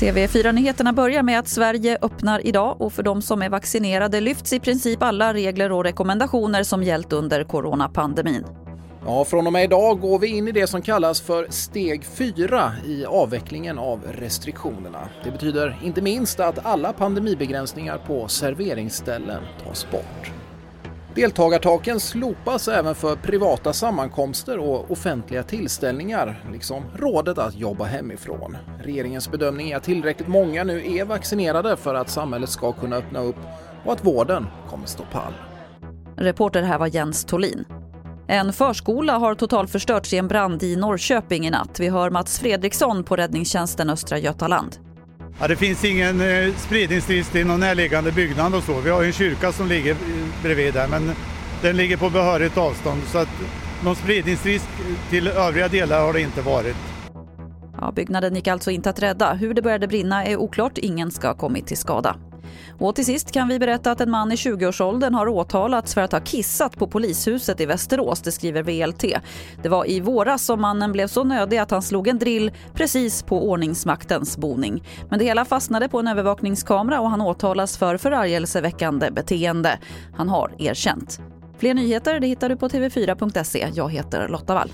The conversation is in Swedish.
TV4-nyheterna börjar med att Sverige öppnar idag och för de som är vaccinerade lyfts i princip alla regler och rekommendationer som gällt under coronapandemin. Ja, från och med idag går vi in i det som kallas för steg 4 i avvecklingen av restriktionerna. Det betyder inte minst att alla pandemibegränsningar på serveringsställen tas bort. Deltagartaken slopas även för privata sammankomster och offentliga tillställningar, liksom rådet att jobba hemifrån. Regeringens bedömning är att tillräckligt många nu är vaccinerade för att samhället ska kunna öppna upp och att vården kommer stå pall. Reporter här var Jens Tolin. En förskola har totalförstörts i en brand i Norrköping i natt. Vi hör Mats Fredriksson på räddningstjänsten Östra Götaland. Ja, det finns ingen eh, spridningsrisk i någon närliggande byggnad och så. Vi har en kyrka som ligger eh, bredvid där men den ligger på behörigt avstånd så att någon spridningsrisk till övriga delar har det inte varit. Ja, byggnaden gick alltså inte att rädda. Hur det började brinna är oklart. Ingen ska ha kommit till skada. Och till sist kan vi berätta att en man i 20-årsåldern har åtalats för att ha kissat på polishuset i Västerås, det skriver VLT. Det var i våras som mannen blev så nödig att han slog en drill precis på ordningsmaktens boning. Men det hela fastnade på en övervakningskamera och han åtalas för förargelseväckande beteende. Han har erkänt. Fler nyheter det hittar du på tv4.se. Jag heter Lotta Wall.